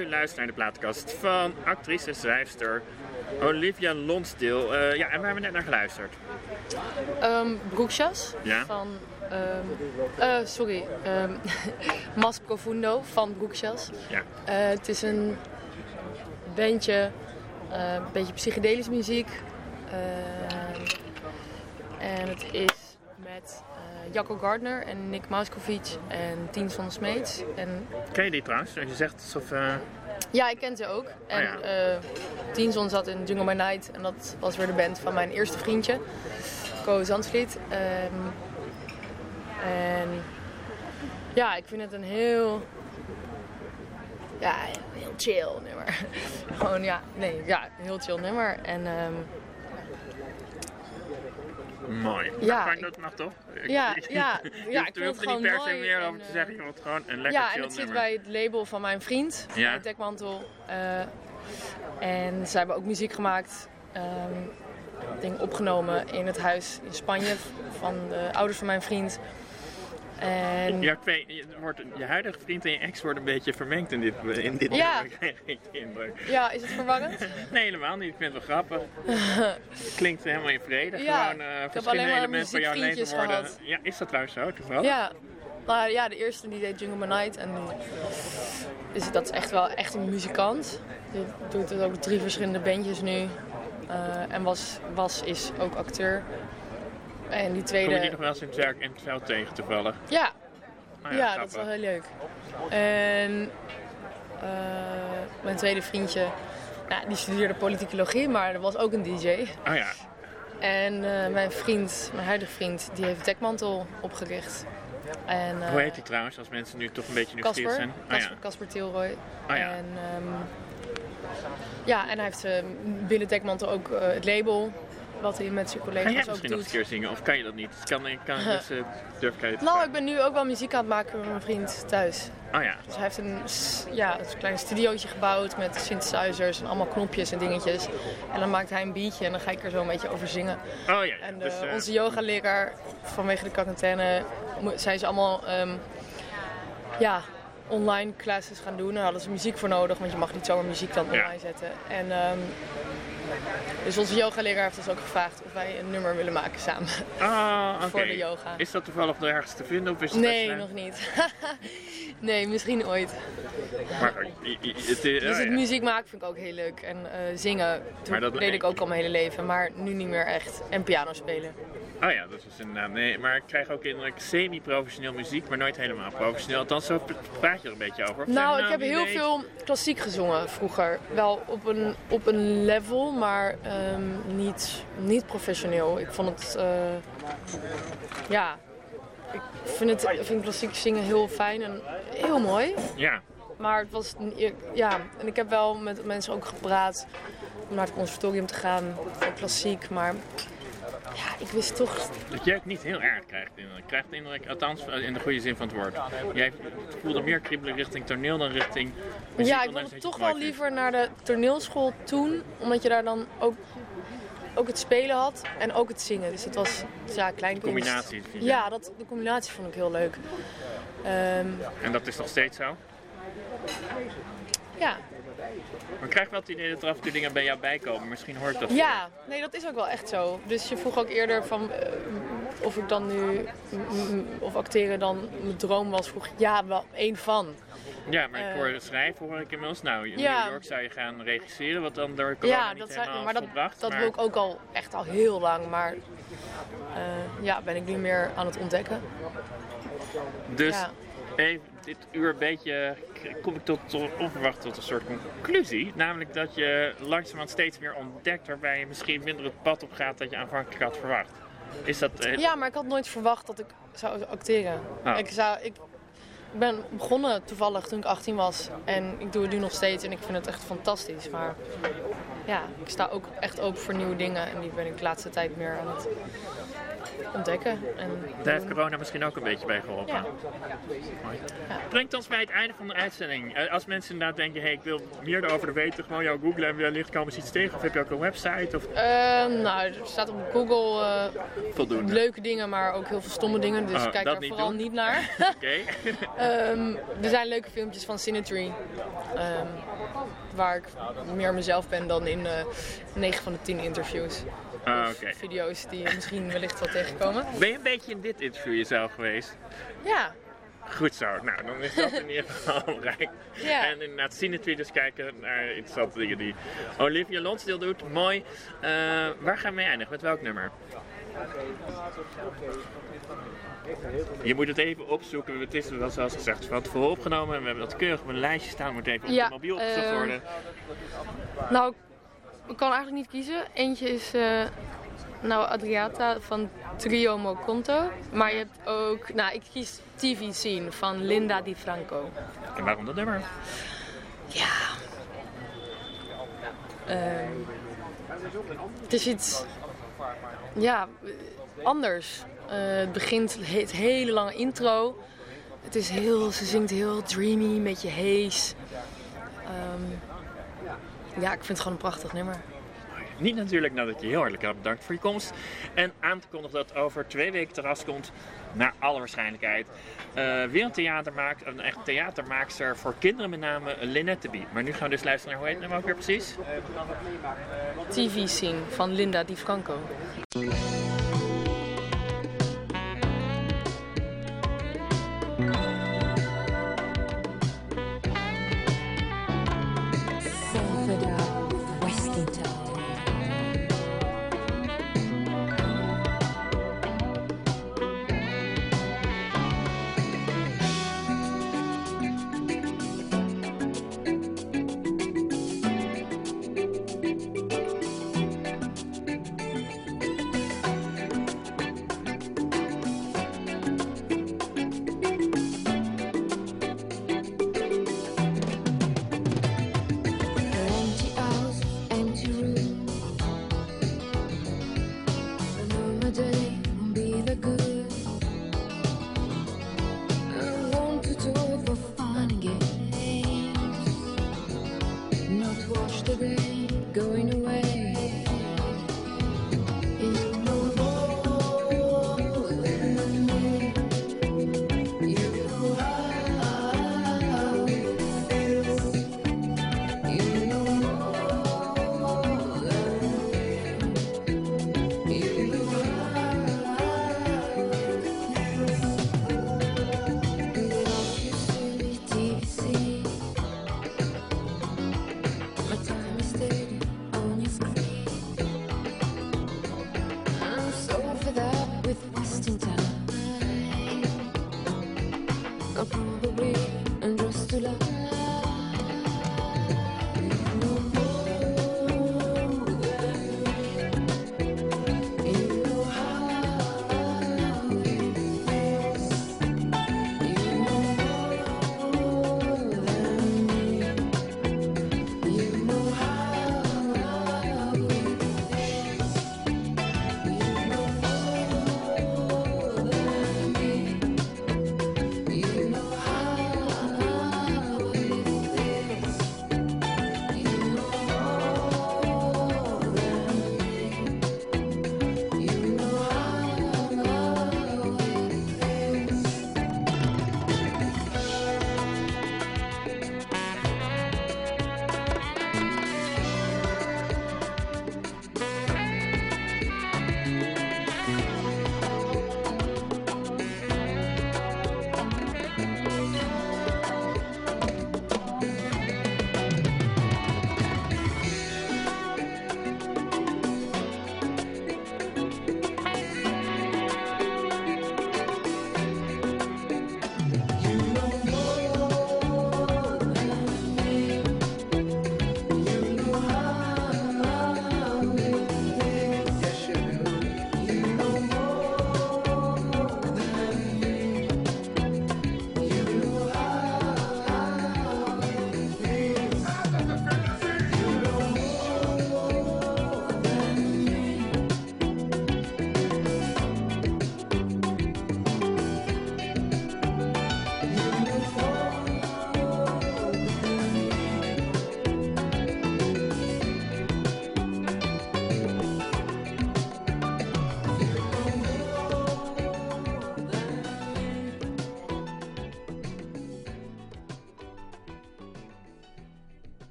Speaker 1: U luistert naar de plaatkast van actrice, schrijfster Olivia Lonsdale. Eh, ja, en waar hebben we net naar geluisterd?
Speaker 2: Broekjas
Speaker 1: Ja.
Speaker 2: van... ehm, eh, sorry, ehm Mas Profundo van Broekjas.
Speaker 1: Ja.
Speaker 2: Eh, het is een bandje, een beetje psychedelische muziek. En het is Jacco Gardner en Nick Mauskovic en Tien van Smeets. En
Speaker 1: Ken je die trouwens? Je zegt alsof... eh,
Speaker 2: ja, ik ken ze ook. En
Speaker 1: ja.
Speaker 2: eh Tienson zat in Jungle by Night en dat was weer de band van mijn eerste vriendje, Ko Zandsvliet. Ehm, en ja, ik vind het een heel, ja, heel chill nummer. Gewoon ja, nee, ja, heel chill nummer. En ehm,
Speaker 1: mooi.
Speaker 2: Ja, ik-
Speaker 1: dat mag toch?
Speaker 2: Ja, ja, ja, ik
Speaker 1: er
Speaker 2: gewoon
Speaker 1: niet per se meer
Speaker 2: en,
Speaker 1: over te
Speaker 2: eh,
Speaker 1: zeggen. Je wilt gewoon een lekker
Speaker 2: ja, en het zit bij het label van mijn vriend,
Speaker 1: Ja.
Speaker 2: bij Dekmantel. Eh, en ze hebben ook muziek gemaakt, ehm ding opgenomen in het huis in Spanje van de ouders van mijn vriend. En
Speaker 1: Ja, je, wordt, je huidige vriend en je ex worden een beetje vermengd in dit, in dit
Speaker 2: Ja.
Speaker 1: indruk.
Speaker 2: ja, is het verwarrend?
Speaker 1: Nee, helemaal niet. Ik vind het wel grappig. Het klinkt helemaal in vrede.
Speaker 2: Ja,
Speaker 1: Gewoon eh verschillende elementen van jouw leven worden.
Speaker 2: gehad.
Speaker 1: Ja, is dat trouwens zo? Toevallig?
Speaker 2: Ja. Maar ja, de eerste die deed Jungle by Night. En is, dat is echt wel echt een muzikant. Die doet het ook drie verschillende bandjes nu. Eh, en was, was, is ook acteur. En die
Speaker 1: Kom je die
Speaker 2: tweede...
Speaker 1: nog wel eens in het werk in het veld tegen toevallig?
Speaker 2: Ja,
Speaker 1: Oh
Speaker 2: ja,
Speaker 1: grappig.
Speaker 2: dat is wel heel leuk. En eh, mijn tweede vriendje, nou, die studeerde politicologie, maar er was ook een DJ.
Speaker 1: Oh ja.
Speaker 2: En eh, mijn vriend, mijn huidige vriend, die heeft Dekmantel opgericht. En, eh,
Speaker 1: Hoe heet die trouwens, als mensen nu toch een beetje nieuwsgierig
Speaker 2: Casper,
Speaker 1: zijn? Oh ja.
Speaker 2: Casper, Casper Tilroy.
Speaker 1: Oh ja.
Speaker 2: En, ehm, ja, en hij heeft binnen Dekmantel ook het label, wat hij met zijn collega's ook
Speaker 1: misschien nog
Speaker 2: doet.
Speaker 1: een keer zingen? Of kan je dat niet? Kan, kan, dus, eh, durf ik het
Speaker 2: Nou, ik ben nu ook wel muziek aan het maken met mijn vriend thuis.
Speaker 1: Oh ja.
Speaker 2: Dus hij heeft een, ja, een klein studiootje gebouwd met synthesizers en allemaal knopjes en dingetjes. En dan maakt hij een beatje en dan ga ik er zo een beetje over zingen.
Speaker 1: Oh ja.
Speaker 2: En
Speaker 1: dus,
Speaker 2: eh, onze yogaleraar, vanwege de quarantaine, zijn ze allemaal ehm, ja, online classes gaan doen. Daar hadden ze muziek voor nodig, want je mag niet zomaar muziek dan
Speaker 1: Ja.
Speaker 2: online zetten. En, ehm, dus onze yogaleraar heeft ons ook gevraagd of wij een nummer willen maken samen.
Speaker 1: Ah, oké.
Speaker 2: voor de yoga.
Speaker 1: Is dat toevallig nog ergens te vinden? Of is het
Speaker 2: Nee, nog niet. Nee, misschien ooit.
Speaker 1: Maar i- het is...
Speaker 2: Dus het
Speaker 1: ja.
Speaker 2: muziek maken vind ik ook heel leuk. En eh, zingen toen
Speaker 1: dat-
Speaker 2: deed ik ook al mijn hele leven, maar nu niet meer echt. En piano spelen.
Speaker 1: Oh ja, dat is inderdaad. Nee, maar ik krijg ook indruk semi-professioneel muziek, maar nooit helemaal professioneel. Althans, zo praat je er een beetje over.
Speaker 2: Nou, ik heb
Speaker 1: een
Speaker 2: heel veel klassiek gezongen vroeger. Wel op een, op een level, maar ehm, niet, niet professioneel. Ik vond het, eh, ja, ik vind, het, ik vind klassiek zingen heel fijn en heel mooi.
Speaker 1: Ja,
Speaker 2: Maar het was, ja, en ik heb wel met mensen ook gepraat om naar het conservatorium te gaan voor klassiek. Maar ja, ik wist toch,
Speaker 1: dat jij het niet heel erg krijgt. Ik krijg de indruk, althans eh, in de goede zin van het woord. Jij voelde meer kriebelen richting toneel dan richting muziek.
Speaker 2: ja, ik wilde toch wel liever naar de toneelschool toen, omdat je daar dan ook, ook het spelen had en ook het zingen. Dus het was ja, kleinkunst.
Speaker 1: Combinatie, vind je?
Speaker 2: Ja, dat, de combinatie vond ik heel leuk. Ehm,
Speaker 1: En dat is nog steeds zo.
Speaker 2: ja.
Speaker 1: Maar ik krijg wel het idee dat er af en toe dingen bij jou bijkomen. Misschien hoort dat.
Speaker 2: ja, nee, dat is ook wel echt zo. Dus je vroeg ook eerder van eh, of ik dan nu, of acteren dan mijn droom was. Vroeg ik, ja, wel één van.
Speaker 1: Ja, maar ik
Speaker 2: Eh.
Speaker 1: hoor schrijven hoor ik inmiddels. Nou, in
Speaker 2: Ja.
Speaker 1: New York zou je gaan regisseren, wat dan door corona
Speaker 2: Ja,
Speaker 1: niet
Speaker 2: dat,
Speaker 1: helemaal is
Speaker 2: maar dat,
Speaker 1: volbracht.
Speaker 2: dat
Speaker 1: maar-
Speaker 2: wil ik ook al echt al heel lang. Maar eh, ja, ben ik nu meer aan het ontdekken.
Speaker 1: Dus
Speaker 2: Ja.
Speaker 1: even dit uur een beetje kom ik tot, tot onverwacht tot een soort conclusie. Namelijk dat je langzamerhand steeds meer ontdekt waarbij je misschien minder het pad op gaat dat je aanvankelijk had verwacht. Is dat... eh,
Speaker 2: Ja, maar ik had nooit verwacht dat ik zou acteren.
Speaker 1: Oh.
Speaker 2: Ik, zou, ik ben begonnen toevallig toen ik 18 was. En ik doe het nu nog steeds en ik vind het echt fantastisch. Maar ja, ik sta ook echt open voor nieuwe dingen. En die ben ik de laatste tijd meer aan het ontdekken. En
Speaker 1: Daar heeft corona misschien ook een beetje bij geholpen.
Speaker 2: Ja.
Speaker 1: Mooi. Brengt ons bij het einde van de uitzending. Eh, Als mensen inderdaad denken, hey, ik wil meer erover weten, gewoon jou googlen en wellicht komen ze iets tegen. Of heb je ook een website of
Speaker 2: Eh, nou, er staat op Google eh,
Speaker 1: voldoende?
Speaker 2: leuke dingen, maar ook heel veel stomme dingen. Dus
Speaker 1: Oh,
Speaker 2: kijk daar
Speaker 1: niet
Speaker 2: vooral
Speaker 1: doen.
Speaker 2: niet naar.
Speaker 1: Oké.
Speaker 2: Ehm, er zijn leuke filmpjes van Cinetree. ehm, waar ik meer mezelf ben dan in eh 9 van de 10 interviews.
Speaker 1: Ah,
Speaker 2: video's die je misschien wellicht wel tegenkomen.
Speaker 1: Ben je een beetje in dit interview jezelf geweest?
Speaker 2: Ja,
Speaker 1: Goed zo. Nou, dan is dat in ieder geval bereikt.
Speaker 2: Ja.
Speaker 1: En inderdaad, Cinetrae kijken naar interessante dingen die Olivia Lonsdale doet. Mooi. Eh, waar gaan we mee eindigen? Met welk nummer? Je moet het even opzoeken. Het is wel zoals gezegd van tevoren opgenomen. En we hebben dat keurig op een lijstje staan. Moet even op
Speaker 2: Ja,
Speaker 1: de mobiel opgezocht
Speaker 2: eh,
Speaker 1: worden.
Speaker 2: nou, ik kan eigenlijk niet kiezen. Eentje is eh, nou Adriata van Trio Moconto. Maar je hebt ook, nou ik kies TV Scene van Linda Di Franco.
Speaker 1: En waarom dat nummer?
Speaker 2: Ja. Ehm, het is iets. Ja, anders. Eh, het begint het hele lange intro. Het is heel, ze zingt heel dreamy, een beetje haze. Ja, ik vind het gewoon een prachtig nummer.
Speaker 1: Niet natuurlijk nadat je heel hartelijk heb bedankt voor je komst. En aan te kondigen dat over twee weken terras komt, naar alle waarschijnlijkheid. eh, weer een theatermaak, een echt theatermaakster voor kinderen met name, Lynette Bie. Maar nu gaan we dus luisteren naar, hoe heet het nummer ook weer precies?
Speaker 2: TV Scene van Linda Di Franco.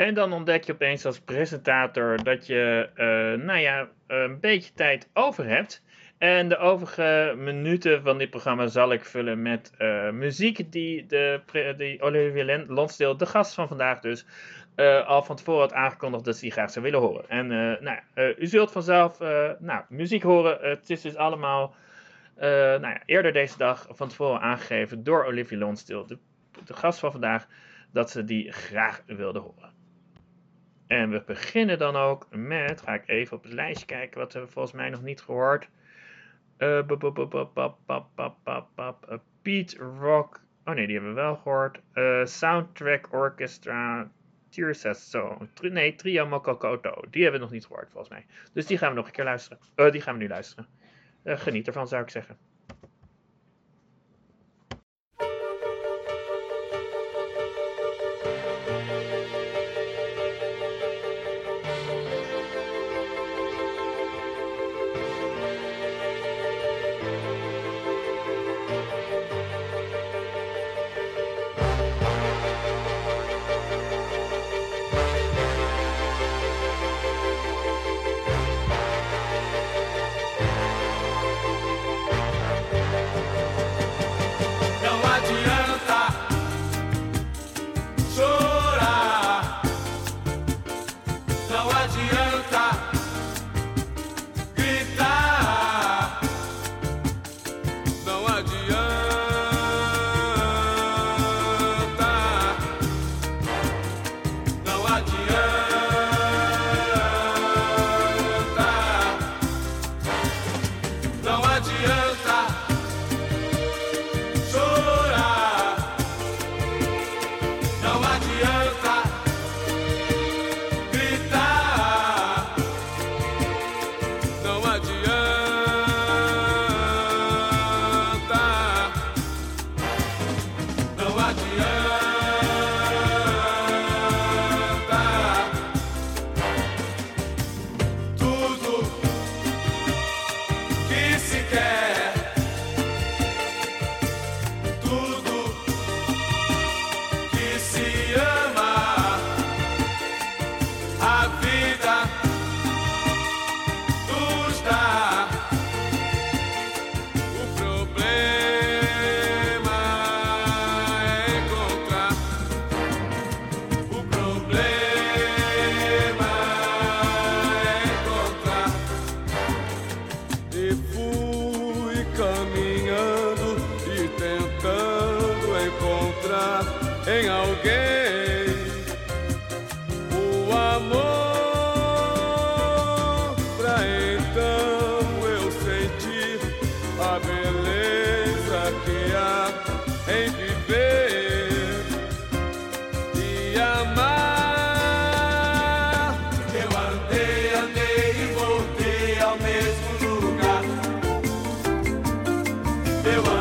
Speaker 1: En dan ontdek je opeens als presentator dat je, eh, nou ja, een beetje tijd over hebt. En de overige minuten van dit programma zal ik vullen met eh, muziek die, de, die Olivier Lonsdale, de gast van vandaag dus, eh, al van tevoren had aangekondigd dat ze die graag zou willen horen. En nou, u zult vanzelf nou, muziek horen. het is dus allemaal nou ja, eerder deze dag van tevoren aangegeven door Olivier Lonsdale, de, de gast van vandaag, dat ze die graag wilde horen. En we beginnen dan ook met, ga ik even op het lijstje kijken, wat hebben we volgens mij nog niet gehoord. Uh, Pete Rock, oh nee, die hebben we wel gehoord. Eh, Soundtrack Orchestra Tears So. Nee, Trio Mokokoto. Die hebben we nog niet gehoord, volgens mij. Dus die gaan we nog een keer luisteren. Die gaan we nu luisteren. geniet ervan, zou ik zeggen.
Speaker 6: Deus.